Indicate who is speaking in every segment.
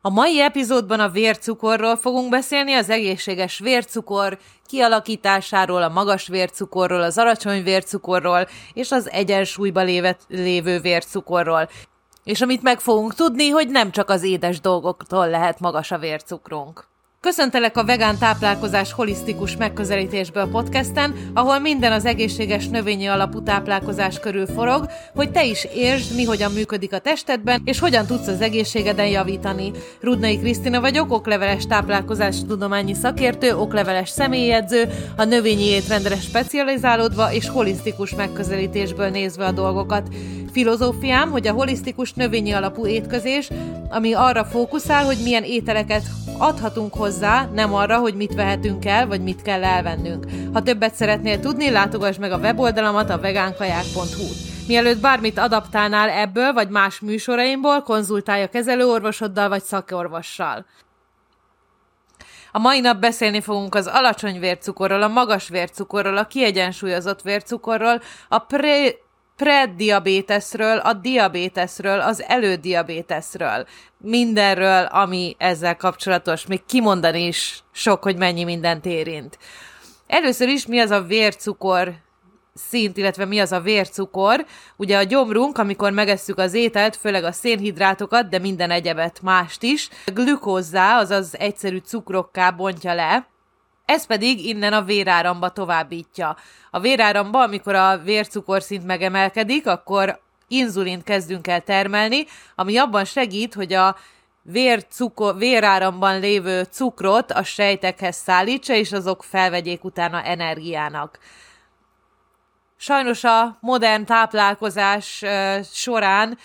Speaker 1: A mai epizódban a vércukorról fogunk beszélni, az egészséges vércukor kialakításáról, a magas vércukorról, az alacsony vércukorról és az egyensúlyba lévet, lévő vércukorról. És amit meg fogunk tudni, hogy nem csak az édes dolgoktól lehet magas a vércukrunk. Köszöntelek a vegán táplálkozás holisztikus megközelítésből podcasten, ahol minden az egészséges növényi alapú táplálkozás körül forog, hogy te is értsd, mi hogyan működik a testedben, és hogyan tudsz az egészségeden javítani. Rudnai Krisztina vagyok, okleveles táplálkozás tudományi szakértő, okleveles személyedző, a növényi étrendre specializálódva és holisztikus megközelítésből nézve a dolgokat. Filozófiám, hogy a holisztikus növényi alapú étkezés, ami arra fókuszál, hogy milyen ételeket adhatunk hozzá, nem arra, hogy mit vehetünk el, vagy mit kell elvennünk. Ha többet szeretnél tudni, látogass meg a weboldalamat a vegánkaják.hu. Mielőtt bármit adaptálnál ebből vagy más műsoraimból, konzultálj a kezelőorvosoddal vagy szakorvossal. A mai nap beszélni fogunk az alacsony vércukorról, a magas vércukorról, a kiegyensúlyozott vércukorról, a pre preddiabéteszről, a diabéteszről, az elődiabéteszről, mindenről, ami ezzel kapcsolatos, még kimondani is sok, hogy mennyi mindent érint. Először is mi az a vércukor szint, illetve mi az a vércukor. Ugye a gyomrunk, amikor megesszük az ételt, főleg a szénhidrátokat, de minden egyebet mást is, glükózzá, azaz egyszerű cukrokká bontja le, ez pedig innen a véráramba továbbítja. A véráramba, amikor a vércukorszint megemelkedik, akkor inzulint kezdünk el termelni, ami abban segít, hogy a vércukor, véráramban lévő cukrot a sejtekhez szállítsa, és azok felvegyék utána energiának. Sajnos a modern táplálkozás során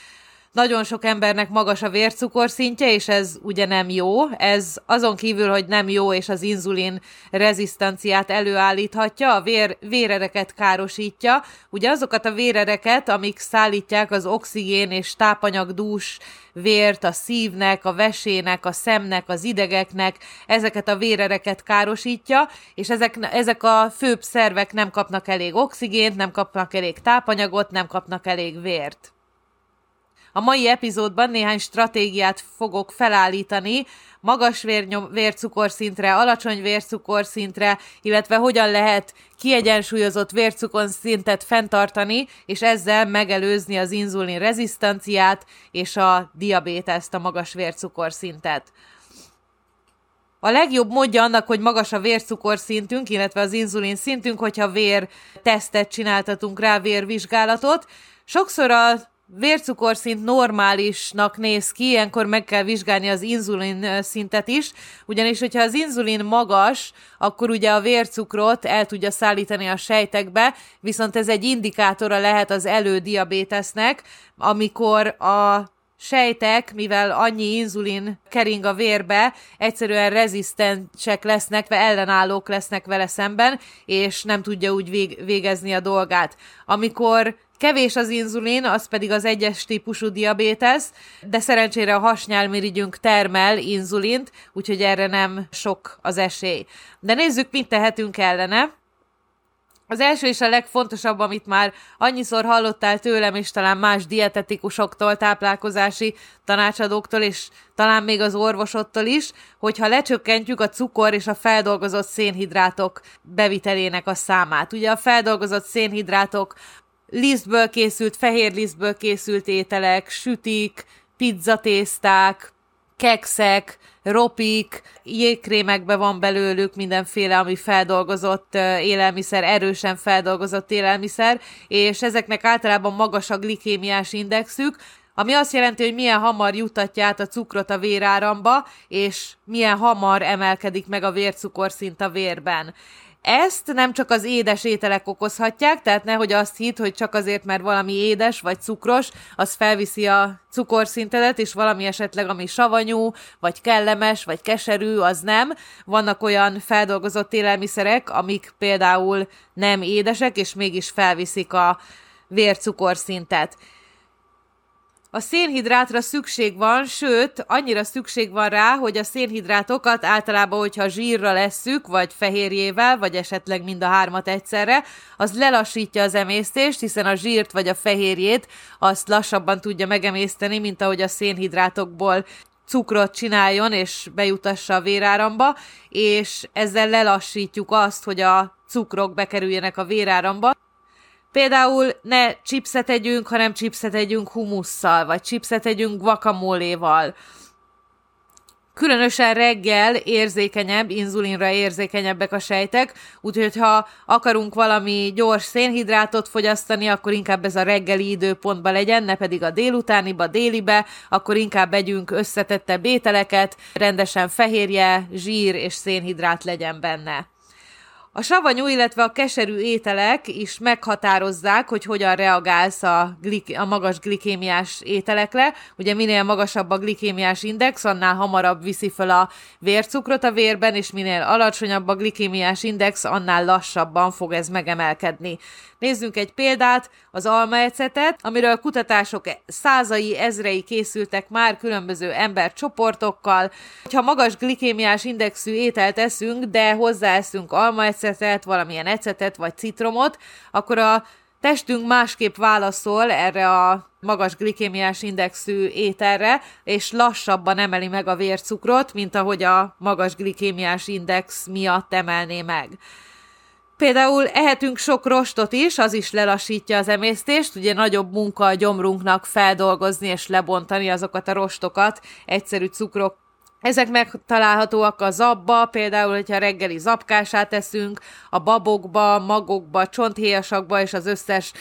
Speaker 1: nagyon sok embernek magas a vércukorszintje, és ez ugye nem jó. Ez azon kívül, hogy nem jó, és az inzulin rezisztenciát előállíthatja, a vér, vérereket károsítja. Ugye azokat a vérereket, amik szállítják az oxigén és tápanyagdús vért a szívnek, a vesének, a szemnek, az idegeknek, ezeket a vérereket károsítja, és ezek, ezek a főbb szervek nem kapnak elég oxigént, nem kapnak elég tápanyagot, nem kapnak elég vért. A mai epizódban néhány stratégiát fogok felállítani, magas vérnyom, vércukorszintre, alacsony vércukorszintre, illetve hogyan lehet kiegyensúlyozott vércukorszintet fenntartani, és ezzel megelőzni az inzulin rezisztenciát és a diabéteszt, a magas vércukorszintet. A legjobb módja annak, hogy magas a vércukorszintünk, illetve az inzulin szintünk, hogyha vér tesztet csináltatunk rá, vérvizsgálatot. Sokszor a vércukorszint normálisnak néz ki, ilyenkor meg kell vizsgálni az inzulin szintet is, ugyanis hogyha az inzulin magas, akkor ugye a vércukrot el tudja szállítani a sejtekbe, viszont ez egy indikátora lehet az elődiabétesznek, amikor a sejtek, mivel annyi inzulin kering a vérbe, egyszerűen rezisztensek lesznek, ellenállók lesznek vele szemben, és nem tudja úgy végezni a dolgát. Amikor Kevés az inzulin, az pedig az egyes típusú diabétesz, de szerencsére a hasnyálmirigyünk termel inzulint, úgyhogy erre nem sok az esély. De nézzük, mit tehetünk ellene. Az első és a legfontosabb, amit már annyiszor hallottál tőlem, és talán más dietetikusoktól, táplálkozási tanácsadóktól, és talán még az orvosodtól is, hogyha lecsökkentjük a cukor és a feldolgozott szénhidrátok bevitelének a számát. Ugye a feldolgozott szénhidrátok lisztből készült, fehér lisztből készült ételek, sütik, pizzatészták, kekszek, ropik, jégkrémekbe van belőlük mindenféle, ami feldolgozott élelmiszer, erősen feldolgozott élelmiszer, és ezeknek általában magas a glikémiás indexük, ami azt jelenti, hogy milyen hamar jutatja át a cukrot a véráramba, és milyen hamar emelkedik meg a vércukorszint a vérben. Ezt nem csak az édes ételek okozhatják, tehát nehogy azt hitt, hogy csak azért, mert valami édes vagy cukros, az felviszi a cukorszintedet, és valami esetleg, ami savanyú, vagy kellemes, vagy keserű, az nem. Vannak olyan feldolgozott élelmiszerek, amik például nem édesek, és mégis felviszik a vércukorszintet. A szénhidrátra szükség van, sőt, annyira szükség van rá, hogy a szénhidrátokat általában, hogyha zsírra lesszük, vagy fehérjével, vagy esetleg mind a hármat egyszerre, az lelassítja az emésztést, hiszen a zsírt vagy a fehérjét azt lassabban tudja megemészteni, mint ahogy a szénhidrátokból cukrot csináljon, és bejutassa a véráramba, és ezzel lelassítjuk azt, hogy a cukrok bekerüljenek a véráramba. Például ne chipset együnk, hanem chipset együnk humusszal, vagy chipset együnk guacamoléval Különösen reggel érzékenyebb, inzulinra érzékenyebbek a sejtek, úgyhogy ha akarunk valami gyors szénhidrátot fogyasztani, akkor inkább ez a reggeli időpontba legyen, ne pedig a délutániba, délibe, akkor inkább együnk összetettebb ételeket, rendesen fehérje, zsír és szénhidrát legyen benne. A savanyú, illetve a keserű ételek is meghatározzák, hogy hogyan reagálsz a, glik- a magas glikémiás ételekre. Ugye minél magasabb a glikémiás index, annál hamarabb viszi fel a vércukrot a vérben, és minél alacsonyabb a glikémiás index, annál lassabban fog ez megemelkedni. Nézzünk egy példát, az almaecetet, amiről kutatások százai, ezrei készültek már különböző embercsoportokkal. Ha magas glikémiás indexű ételt eszünk, de hozzáeszünk almaecetet, valamilyen ecetet vagy citromot, akkor a testünk másképp válaszol erre a magas glikémiás indexű ételre, és lassabban emeli meg a vércukrot, mint ahogy a magas glikémiás index miatt emelné meg. Például ehetünk sok rostot is, az is lelassítja az emésztést, ugye nagyobb munka a gyomrunknak feldolgozni és lebontani azokat a rostokat, egyszerű cukrok ezek megtalálhatóak a zabba, például, hogyha reggeli zapkását eszünk, a babokba, magokba, csonthéjasakba és az összes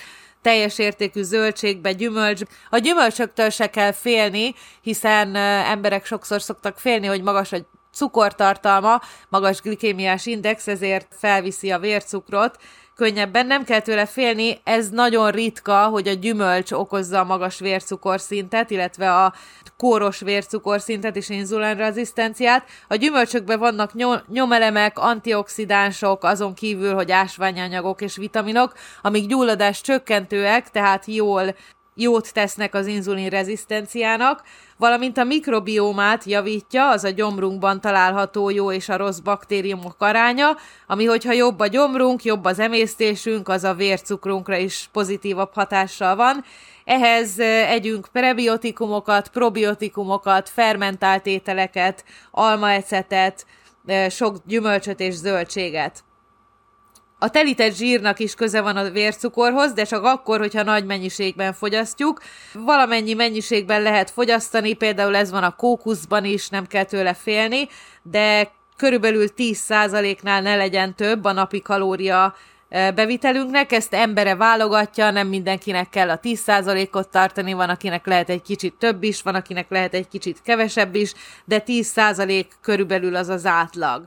Speaker 1: teljes értékű zöldségbe, gyümölcs. A gyümölcsöktől se kell félni, hiszen emberek sokszor szoktak félni, hogy magas a cukortartalma, magas glikémiás index, ezért felviszi a vércukrot, könnyebben, nem kell tőle félni, ez nagyon ritka, hogy a gyümölcs okozza a magas vércukorszintet, illetve a kóros vércukorszintet és inzulinrezisztenciát. A gyümölcsökben vannak nyomelemek, antioxidánsok, azon kívül, hogy ásványanyagok és vitaminok, amik gyulladás csökkentőek, tehát jól jót tesznek az inzulin rezisztenciának, valamint a mikrobiómát javítja, az a gyomrunkban található jó és a rossz baktériumok aránya, ami hogyha jobb a gyomrunk, jobb az emésztésünk, az a vércukrunkra is pozitívabb hatással van. Ehhez együnk prebiotikumokat, probiotikumokat, fermentált ételeket, almaecetet, sok gyümölcsöt és zöldséget. A telített zsírnak is köze van a vércukorhoz, de csak akkor, hogyha nagy mennyiségben fogyasztjuk. Valamennyi mennyiségben lehet fogyasztani, például ez van a kókuszban is, nem kell tőle félni, de körülbelül 10%-nál ne legyen több a napi kalória e, bevitelünknek, ezt embere válogatja, nem mindenkinek kell a 10%-ot tartani, van akinek lehet egy kicsit több is, van akinek lehet egy kicsit kevesebb is, de 10% körülbelül az az átlag.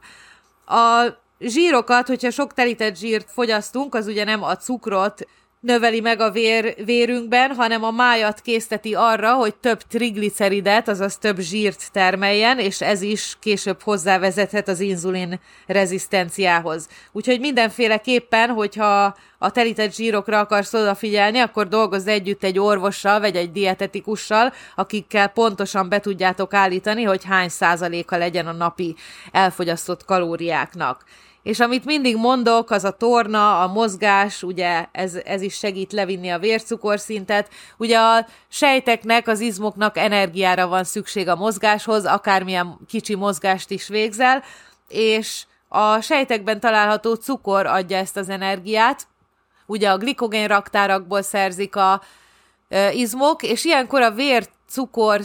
Speaker 1: A zsírokat, hogyha sok telített zsírt fogyasztunk, az ugye nem a cukrot növeli meg a vér, vérünkben, hanem a májat készteti arra, hogy több trigliceridet, azaz több zsírt termeljen, és ez is később hozzávezethet az inzulin rezisztenciához. Úgyhogy mindenféleképpen, hogyha a telített zsírokra akarsz odafigyelni, akkor dolgozz együtt egy orvossal, vagy egy dietetikussal, akikkel pontosan be tudjátok állítani, hogy hány százaléka legyen a napi elfogyasztott kalóriáknak. És amit mindig mondok, az a torna, a mozgás, ugye ez, ez is segít levinni a vércukorszintet. Ugye a sejteknek, az izmoknak energiára van szükség a mozgáshoz, akármilyen kicsi mozgást is végzel, és a sejtekben található cukor adja ezt az energiát. Ugye a glikogén raktárakból szerzik a izmok, és ilyenkor a vért cukor,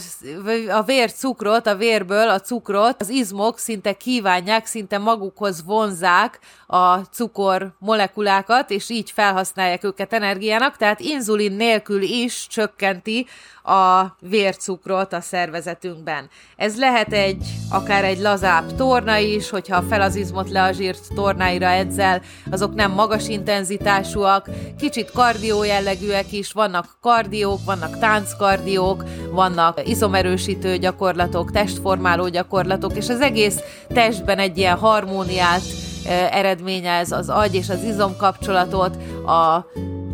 Speaker 1: a vér cukrot, a vérből a cukrot az izmok szinte kívánják, szinte magukhoz vonzák a cukor molekulákat, és így felhasználják őket energiának, tehát inzulin nélkül is csökkenti a vércukrot a szervezetünkben. Ez lehet egy, akár egy lazább torna is, hogyha fel az izmot le a zsírt tornáira edzel, azok nem magas intenzitásúak, kicsit kardió jellegűek is, vannak kardiók, vannak tánckardiók, vannak izomerősítő gyakorlatok, testformáló gyakorlatok, és az egész testben egy ilyen harmóniát eredményez az agy és az izom kapcsolatot, a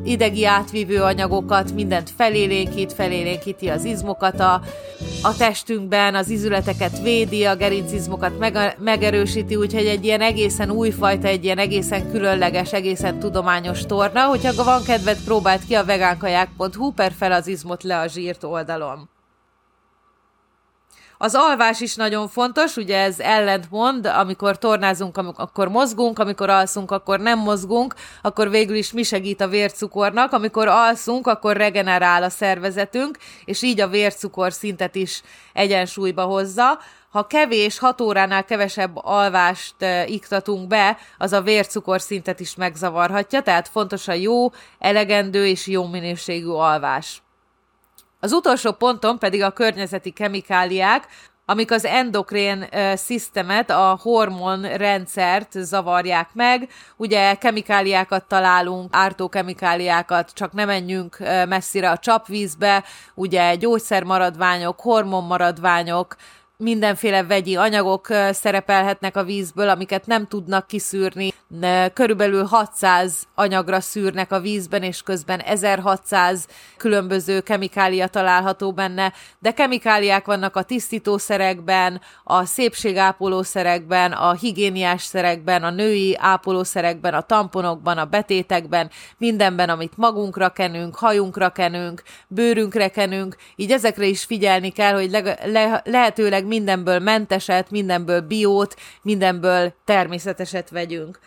Speaker 1: idegi átvívő anyagokat, mindent felélénkít, felélénkíti az izmokat a, a testünkben, az izületeket védi, a gerincizmokat meg, megerősíti, úgyhogy egy ilyen egészen újfajta, egy ilyen egészen különleges, egészen tudományos torna. Hogyha van kedved, próbáld ki a vegánkaják.hu per fel az izmot le a zsírt oldalon. Az alvás is nagyon fontos, ugye ez ellentmond, amikor tornázunk, akkor mozgunk, amikor alszunk, akkor nem mozgunk, akkor végül is mi segít a vércukornak, amikor alszunk, akkor regenerál a szervezetünk, és így a vércukor szintet is egyensúlyba hozza. Ha kevés, 6 óránál kevesebb alvást e, iktatunk be, az a vércukorszintet is megzavarhatja, tehát fontos a jó, elegendő és jó minőségű alvás. Az utolsó ponton pedig a környezeti kemikáliák, amik az endokrén szisztemet, a hormon rendszert zavarják meg. Ugye kemikáliákat találunk, ártó kemikáliákat, csak ne menjünk messzire a csapvízbe, ugye gyógyszermaradványok, hormonmaradványok, mindenféle vegyi anyagok szerepelhetnek a vízből, amiket nem tudnak kiszűrni. Körülbelül 600 anyagra szűrnek a vízben, és közben 1600 különböző kemikália található benne, de kemikáliák vannak a tisztítószerekben, a szépségápolószerekben, a higiéniás szerekben, a női ápolószerekben, a tamponokban, a betétekben, mindenben, amit magunkra kenünk, hajunkra kenünk, bőrünkre kenünk, így ezekre is figyelni kell, hogy le- le- lehetőleg mindenből menteset, mindenből biót, mindenből természeteset vegyünk.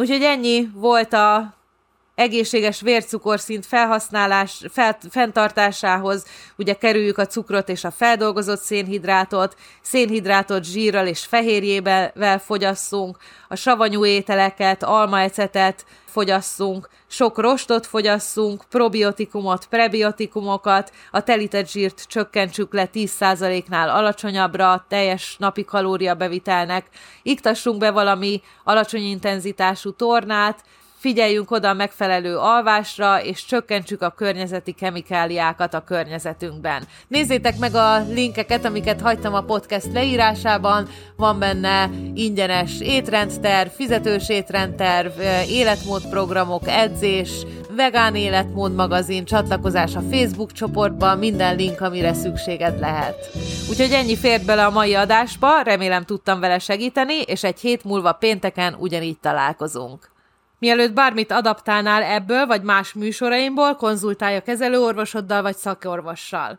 Speaker 1: Úgyhogy ennyi volt a egészséges vércukorszint felhasználás, fel, fenntartásához. Ugye kerüljük a cukrot és a feldolgozott szénhidrátot, szénhidrátot zsírral és fehérjével fogyasszunk, a savanyú ételeket, almaecetet fogyasszunk, sok rostot fogyasszunk, probiotikumot, prebiotikumokat, a telített zsírt csökkentsük le 10%-nál alacsonyabbra, teljes napi kalóriabevitelnek, iktassunk be valami alacsony intenzitású tornát, figyeljünk oda a megfelelő alvásra, és csökkentsük a környezeti kemikáliákat a környezetünkben. Nézzétek meg a linkeket, amiket hagytam a podcast leírásában, van benne ingyenes étrendterv, fizetős étrendterv, életmódprogramok, edzés, vegán életmód magazin, csatlakozás a Facebook csoportban, minden link, amire szükséged lehet. Úgyhogy ennyi fért bele a mai adásba, remélem tudtam vele segíteni, és egy hét múlva pénteken ugyanígy találkozunk. Mielőtt bármit adaptálnál ebből vagy más műsoraimból, konzultálj a kezelőorvosoddal vagy szakorvossal.